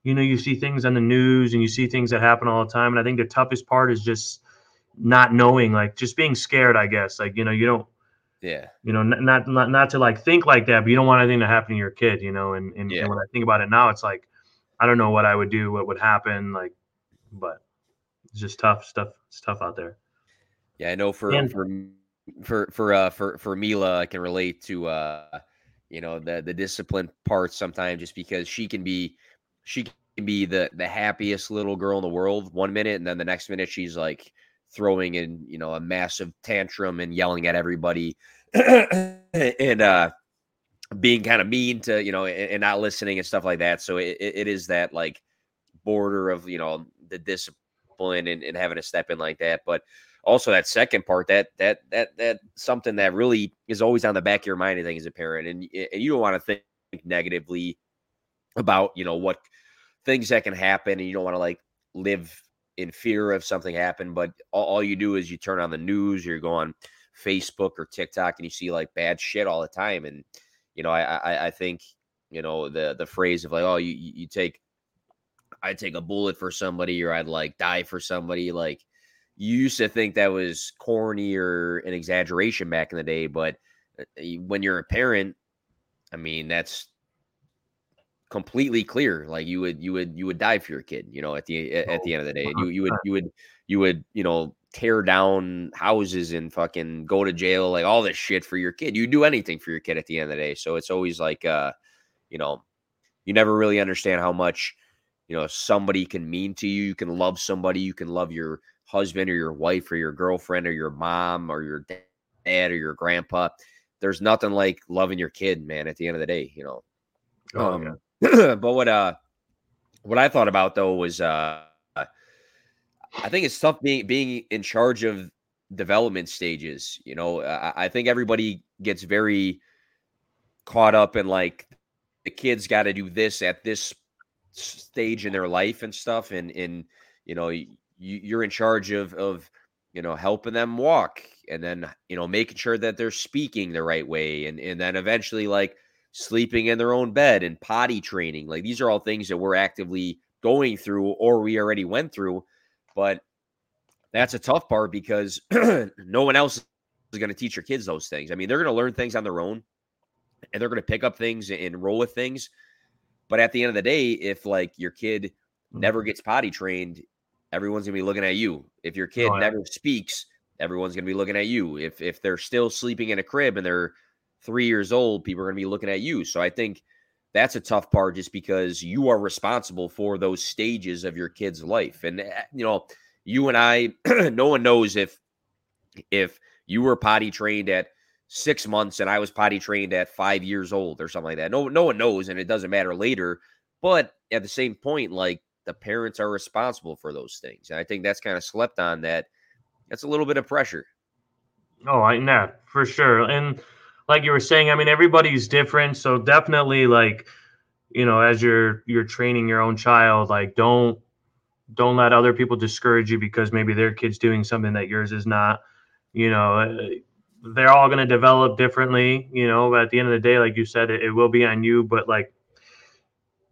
you know, you see things on the news and you see things that happen all the time. And I think the toughest part is just not knowing, like just being scared, I guess. Like, you know, you don't, yeah, you know, not, not, not to like think like that, but you don't want anything to happen to your kid, you know? And, and, Yeah. and when I think about it now, it's like, I don't know what I would do, what would happen. Like, but it's just tough stuff. It's tough out there. Yeah, I know for And- for for for uh for for Mila, I can relate to uh you know the the discipline part sometimes just because she can be she can be the the happiest little girl in the world one minute and then the next minute she's like throwing in you know a massive tantrum and yelling at everybody (clears throat) and uh being kind of mean to you know and, and not listening and stuff like that so it, it is that like border of you know the discipline and, and having to step in like that but also that second part that that that that something that really is always on the back of your mind i think as a parent and, and you don't want to think negatively about you know what things that can happen and you don't want to like live in fear of something happen but all, all you do is you turn on the news or you go on facebook or tiktok and you see like bad shit all the time and you know i i, I think you know the the phrase of like oh you you take i'd take a bullet for somebody or i'd like die for somebody like you used to think that was corny or an exaggeration back in the day, but uh, when you're a parent, I mean, that's completely clear. Like you would, you would, you would die for your kid, you know, at the at at the end of the day, and you you would you would you would you know tear down houses and fucking go to jail, like all this shit for your kid. You do anything for your kid at the end of the day. So it's always like, uh, you know, you never really understand how much you know somebody can mean to you. You can love somebody. You can love your husband or your wife or your girlfriend or your mom or your dad or your grandpa. There's nothing like loving your kid, man. At the end of the day, you know. Oh, Um, (clears throat) but what uh, what I thought about though was uh, I think it's tough being being in charge of development stages. You know, I, I think everybody gets very caught up in like the kids got to do this at this stage in their life and stuff, and and you know you, you're in charge of of you know helping them walk and then you know making sure that they're speaking the right way and and then eventually like sleeping in their own bed and potty training like these are all things that we're actively going through or we already went through but that's a tough part because (clears throat) no one else is going to teach your kids those things. I mean they're going to learn things on their own and they're going to pick up things and roll with things but at the end of the day if like your kid mm-hmm. never gets potty trained everyone's going to be looking at you. If your kid Oh, yeah. never speaks everyone's going to be looking at you. If if they're still sleeping in a crib and they're 3 years old people are going to be looking at you. So i think that's a tough part just because you are responsible for those stages of your kid's life. And eh, you know you and i (clears throat) no one knows if if you were potty trained at six months and i was potty trained at five years old or something like that. No no one knows and it doesn't matter later. But at the same point like the parents are responsible for those things. And i think that's kind of slept on that. That's a little bit of pressure. Oh, I know for sure. And like you were saying, I mean, everybody's different. So definitely, like, you know, as you're you're training your own child, like, don't don't let other people discourage you because maybe their kid's doing something that yours is not. You know, uh, they're all going to develop differently. You know, but at the end of the day, like you said, it, it will be on you. But like,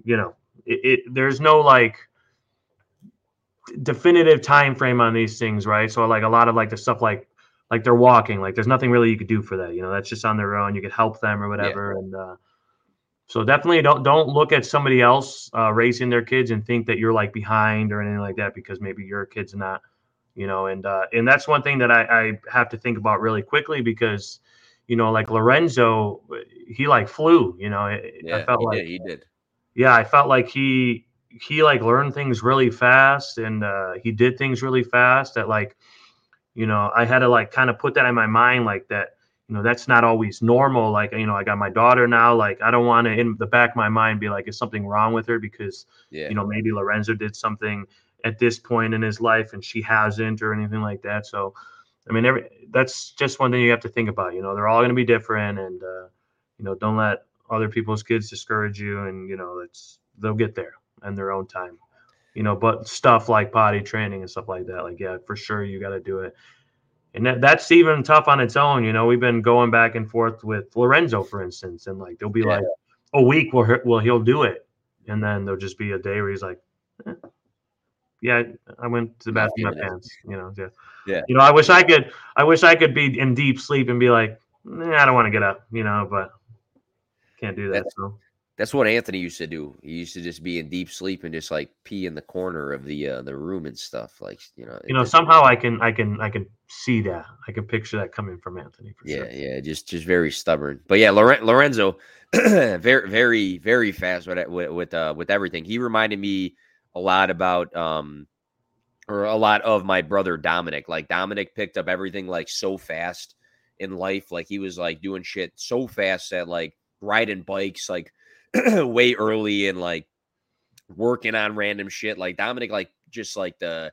you know, it, it there's no like definitive time frame on these things, right? So like a lot of like the stuff like like they're walking, like there's nothing really you could do for that. You know, that's just on their own. You could help them or whatever. And uh, so definitely don't don't look at somebody else uh, racing their kids and think that you're like behind or anything like that because maybe your kid's not. You know, and uh, and that's one thing that I, I have to think about really quickly because, you know, like Lorenzo, he like flew. You know, I- I felt he like did he did yeah, I felt like he he like learned things really fast and uh, he did things really fast that like you know I had to like kind of put that in my mind like that you know that's not always normal like you know I got my daughter now like I don't want to in the back of my mind be like is something wrong with her because yeah. you know maybe Lorenzo did something at this point in his life and she hasn't or anything like that. So I mean every that's just one thing you have to think about you know they're all going to be different and uh, you know don't let other people's kids discourage you and you know it's they'll get there in their own time you know but stuff like potty training and stuff like that like yeah for sure you got to do it and that, that's even tough on its own you know we've been going back and forth with lorenzo for instance and like there'll be Yeah. like a week where, he- where he'll do it and then there'll just be a day where he's like, eh, "Yeah, I went to the bathroom in my pants." You know, yeah, yeah. You know, I wish I could. I wish I could be in deep sleep and be like, I don't want to get up. You know, but can't do that. That's, so. That's what Anthony used to do. He used to just be in deep sleep and just like pee in the corner of the uh, the room and stuff. Like you know, you know, somehow I can I can I can see that. I can picture that coming from Anthony. yeah, sure. yeah, just just very stubborn. But yeah, Lorenzo, (clears throat) very very very fast with with with, uh, with everything. He reminded me a lot about um or a lot of my brother Dominic. Like Dominic picked up everything like so fast in life. Like he was like doing shit so fast that like riding bikes like (clears throat) way early and like working on random shit. Like Dominic, like just like the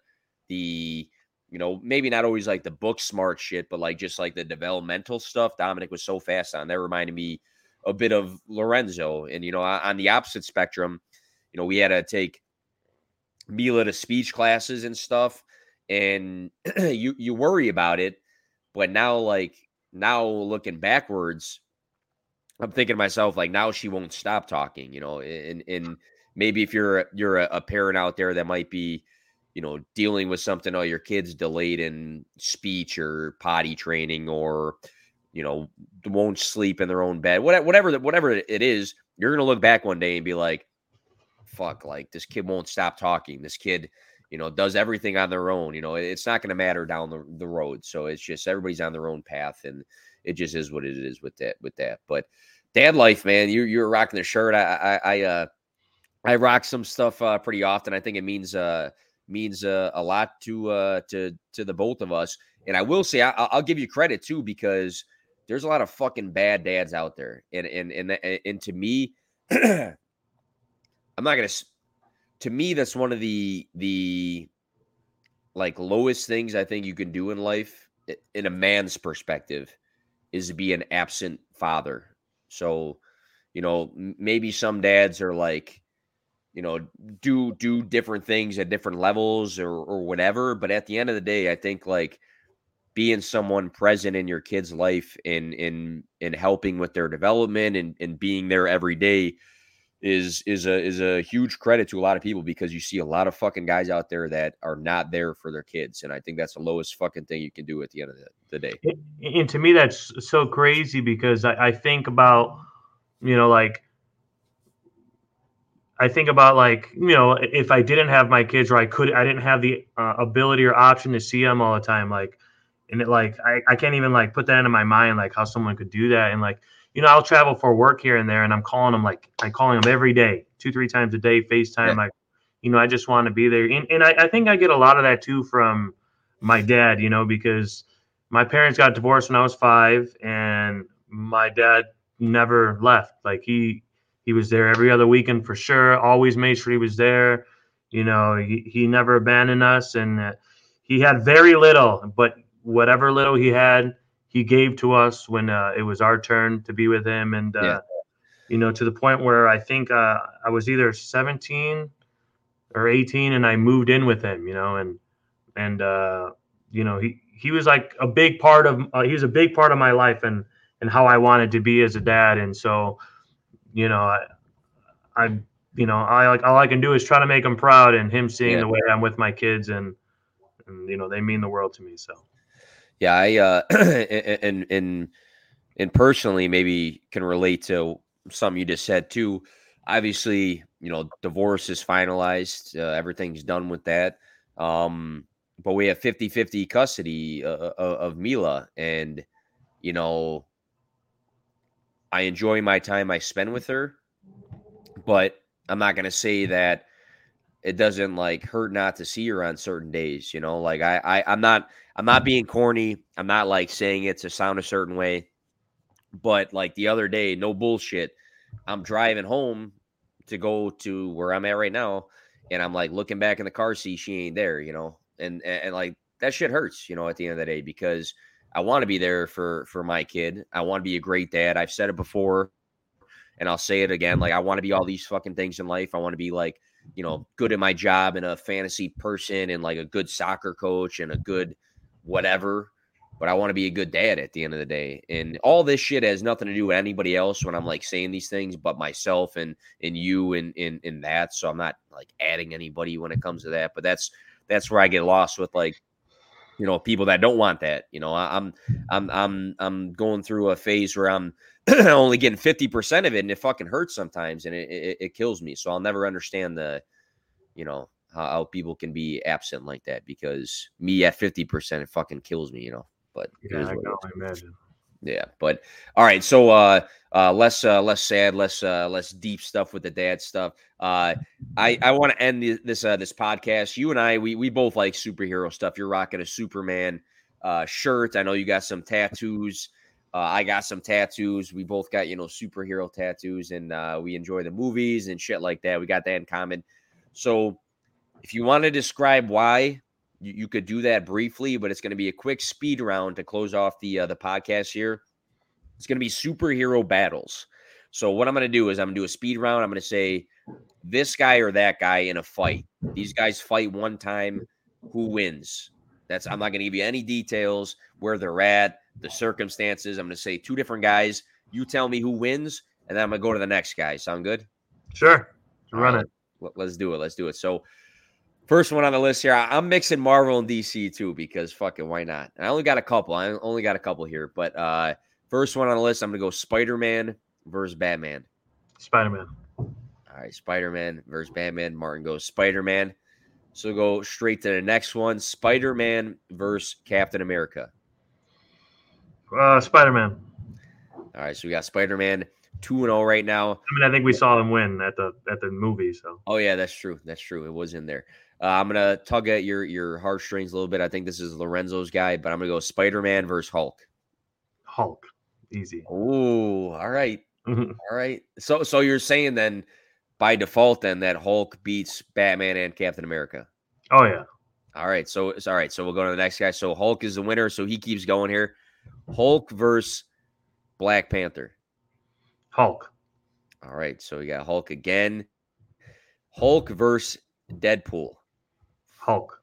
the you know maybe not always like the book smart shit, but like just like the developmental stuff. Dominic was so fast on. That reminded me a bit of Lorenzo. And you know on the opposite spectrum, you know we had to take Mila to speech classes and stuff, and (clears throat) you you worry about it, but now like now looking backwards, I'm thinking to myself like now she won't stop talking, you know, and and maybe if you're you're a, a parent out there that might be you know dealing with something oh your kids delayed in speech or potty training or you know won't sleep in their own bed whatever whatever whatever it is you're to look back one day and be like fuck like this kid won't stop talking. This kid you know does everything on their own. You know it's not to matter down the, the road so it's just everybody's on their own path and it just is what it is with that with that. But dad life man you you're rocking the shirt. I i, I uh i rock some stuff uh pretty often. I think it means uh means uh, a lot to uh to to the both of us. And i will say I, i'll give you credit too because there's a lot of fucking bad dads out there. And and and, and to me (clears throat) I'm not gonna. To me, that's one of the the like lowest things I think you can do in life, in a man's perspective, is to be an absent father. So, you know, maybe some dads are like, you know, do do different things at different levels or or whatever. But at the end of the day, I think like being someone present in your kid's life in in in helping with their development and and being there every day is is a is a huge credit to a lot of people because you see a lot of fucking guys out there that are not there for their kids, and I think that's the lowest fucking thing you can do at the end of the, the day. And to me, that's so crazy because I, I think about you know like I think about like you know if I didn't have my kids or I could I didn't have the uh, ability or option to see them all the time like and it like I, I can't even like put that into my mind like how someone could do that and like you know, I'll travel for work here and there, and I'm calling them like I'm calling them every day, two, three times a day, FaceTime. Yeah. Like, you know, I just want to be there, and, and I, I think I get a lot of that too from my dad. You know, because my parents got divorced when I was five, and my dad never left. Like he he was there every other weekend for sure. Always made sure he was there. You know, he, he never abandoned us, and uh, he had very little, but whatever little he had, he gave to us when uh, it was our turn to be with him, and uh, yeah. you know, to the point where I think uh, I was either 17 or 18, and I moved in with him. You know, and and uh, you know, he he was like a big part of uh, he was a big part of my life and and how I wanted to be as a dad, and so you know, I I you know, I like all I can do is try to make him proud, and him seeing yeah. the way I'm with my kids, and, and you know, they mean the world to me. So yeah, I uh, (clears throat) and and and personally maybe can relate to some you just said too. Obviously, you know, divorce is finalized. Uh, everything's done with that. Um, but we have 50-50 custody uh, uh, uh, of Mila and you know I enjoy my time I spend with her, but I'm not going to say that it doesn't like hurt not to see her on certain days, you know? Like I, I I'm not I'm not being corny. I'm not like saying it to sound a certain way. But like the other day, no bullshit. I'm driving home to go to where I'm at right now, and I'm like looking back in the car seat, she ain't there, you know, and, and and, like that shit hurts, you know, at the end of the day because I want to be there for for my kid. I want to be a great dad. I've said it before, and I'll say it again. Like I want to be all these fucking things in life. I want to be like you know good at my job and a fantasy person and like a good soccer coach and a good whatever. but I want to be a good dad at the end of the day. And all this shit has nothing to do with anybody else when I'm like saying these things, but myself and and you and in in that. So I'm not like adding anybody when it comes to that. But that's that's where I get lost with like you know people that don't want that. You know, I'm I'm I'm I'm going through a phase where I'm (clears throat) only getting 50% of it and it fucking hurts sometimes and it, it, it kills me. So I'll never understand the you know how, how people can be absent like that because me at 50% it fucking kills me, you know. But yeah, I can only imagine. Yeah, but all right. So uh, uh, less uh, less sad, less uh, less deep stuff with the dad stuff. Uh, I I want to end the, this uh, this podcast. You and I, we we both like superhero stuff. You're rocking a Superman uh, shirt. I know you got some tattoos. Uh, I got some tattoos. We both got you know superhero tattoos, and uh, we enjoy the movies and shit like that. We got that in common. So, if you want to describe why you, you could do that briefly, but it's going to be a quick speed round to close off the uh, the podcast here. It's going to be superhero battles. So what I'm going to do is I'm going to do a speed round. I'm going to say this guy or that guy in a fight. These guys fight one time. Who wins? That's I'm not going to give you any details where they're at, the circumstances. I'm going to say two different guys. You tell me who wins, and then I'm going to go to the next guy. Sound good? Sure. Run it. Let's do it. Let's do it. So First one on the list here. I'm mixing Marvel and DC too because fucking why not? I only got a couple. I only got a couple here, but uh first one on the list, I'm gonna go Spider Man versus Batman. Spider Man. All right, Spider Man versus Batman. Martin goes Spider Man. So go straight to the next one: Spider Man versus Captain America. Uh, Spider Man. All right, so we got Spider Man two and zero oh right now. I mean, I think we saw them win at the at the movie. So. Oh yeah, that's true. That's true. It was in there. Uh, I'm gonna tug at your your heartstrings a little bit. I think this is Lorenzo's guy, but I'm gonna go Spider Man versus Hulk. Hulk, easy. Oh, all right, all right. So so you're saying then by default then that Hulk beats Batman and Captain America. Oh yeah. All right. So it's all right. So we'll go to the next guy. So Hulk is the winner. So he keeps going here. Hulk versus Black Panther. Hulk. All right. So we got Hulk again. Hulk versus Deadpool. Hulk.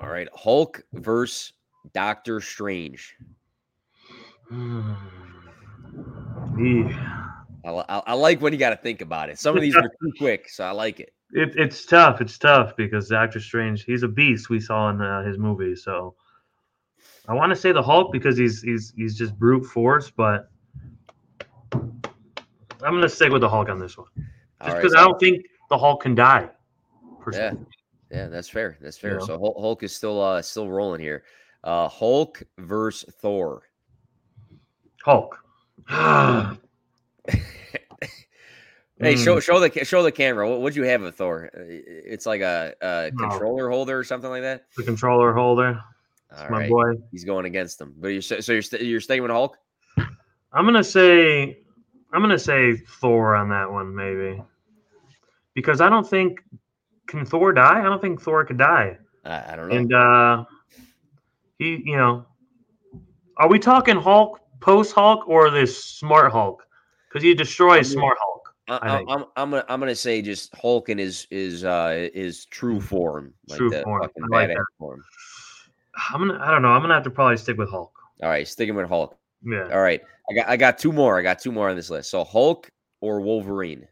All right, Hulk versus Doctor Strange. (sighs) yeah. I, I, I, like when you got to think about it. Some of these are too quick, so I like it. it. It's tough. It's tough because Doctor Strange, he's a beast. We saw in uh, his movie, so I want to say the Hulk because he's he's he's just brute force, but I'm gonna stick with the Hulk on this one, just because right, I don't think the Hulk can die. Yeah, yeah, that's fair. That's fair. So Hulk is still uh still rolling here. Uh Hulk versus Thor. Hulk. (gasps) (laughs) hey, mm. show show the show the camera. What would you have of Thor? Uh, it's like a, a no. controller holder or something like that. The controller holder. All my right. boy. He's going against them. But you're so you're st- you're staying with Hulk. I'm gonna say I'm gonna say Thor on that one, maybe, because I don't think can Thor die? I don't think Thor could die. I, I don't know. And uh, he, you know, are we talking Hulk post Hulk or this smart Hulk? Because he destroys smart Hulk. I, am I'm, I'm gonna I'm gonna say just Hulk in his is uh his true form, like true form. Like form. I'm gonna I don't know. I'm gonna have to probably stick with Hulk. All right, sticking with Hulk. Yeah. All right, I got I got two more. I got two more on this list. So Hulk or Wolverine.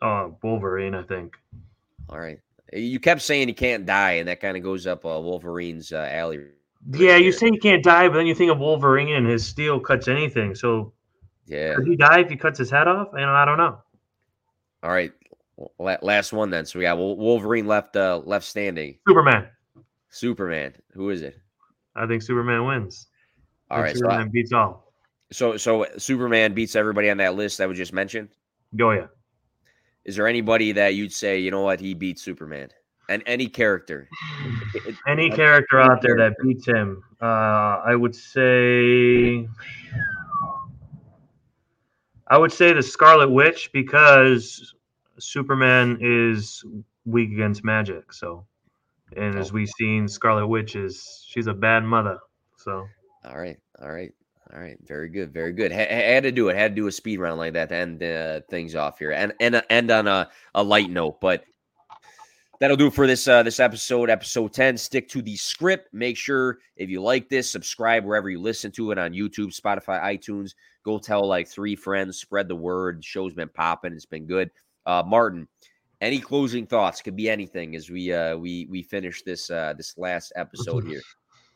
Uh, Wolverine, I think. All right. You kept saying he can't die, and that kind of goes up uh, Wolverine's uh, alley. Yeah, you say he can't die, but then you think of Wolverine and his steel cuts anything. So, yeah, could he die if he cuts his head off? And I don't know. All right, last one then. So we got Wolverine left uh, left standing. Superman. Superman. Who is it? I think Superman wins. All right, Superman so beats all. So so Superman beats everybody on that list that we just mentioned. Oh yeah. Is there anybody that you'd say, you know what, he beats Superman? And any character, (sighs) any character out there that beats him, uh, I would say, (sighs) I would say the Scarlet Witch because Superman is weak against magic. So, and as we've seen, Scarlet Witch is she's a bad mother. So, all right, all right. All right, very good, very good. H- had to do it. Had to do a speed round like that to end uh, things off here, and and uh, end on a, a light note. But that'll do it for this uh, this episode, episode 10. Stick to the Skrip. Make sure if you like this, subscribe wherever you listen to it on YouTube, Spotify, iTunes. Go tell like three friends, spread the word. The show's been popping. It's been good. Uh, Martin, any closing thoughts? Could be anything as we uh, we we finish this uh, this last episode (laughs) here.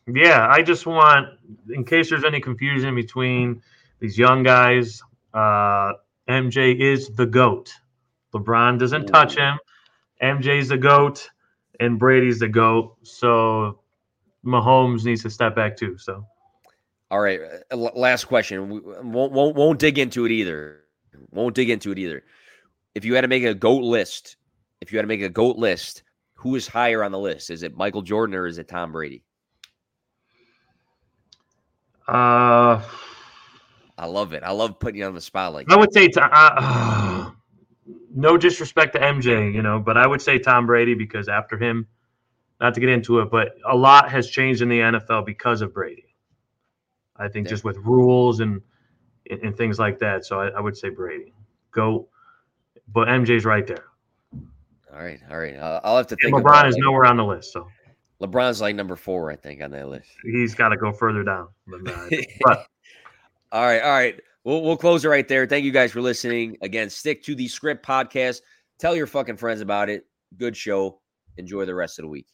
Yeah, I just want, in case there's any confusion between these young guys, uh, MJ is the GOAT. LeBron doesn't touch him. MJ's the GOAT, and Brady's the GOAT. So Mahomes needs to step back too. So, all right, uh, last question. We won't, won't, won't dig into it either. Won't dig into it either. If you had to make a GOAT list, if you had to make a GOAT list, who is higher on the list? Is it Michael Jordan or is it Tom Brady? Uh, I love it. I love putting you on the spot like that. I would say, to, uh, (sighs) no disrespect to MJ, you know, but I would say Tom Brady because after him, not to get into it, but a lot has changed in the NFL because of Brady. I think yeah. just with rules and, and things like that. So I, I would say Brady. Go, but MJ's right there. All right, all right. Uh, I'll have to think. And LeBron is nowhere on the list, so LeBron's like number four, I think, on that list. He's got to go further down. but (laughs) all right, all right. We'll we'll close it right there. Thank you guys for listening. Again, Stick to the Skrip podcast. Tell your fucking friends about it. Good show. Enjoy the rest of the week.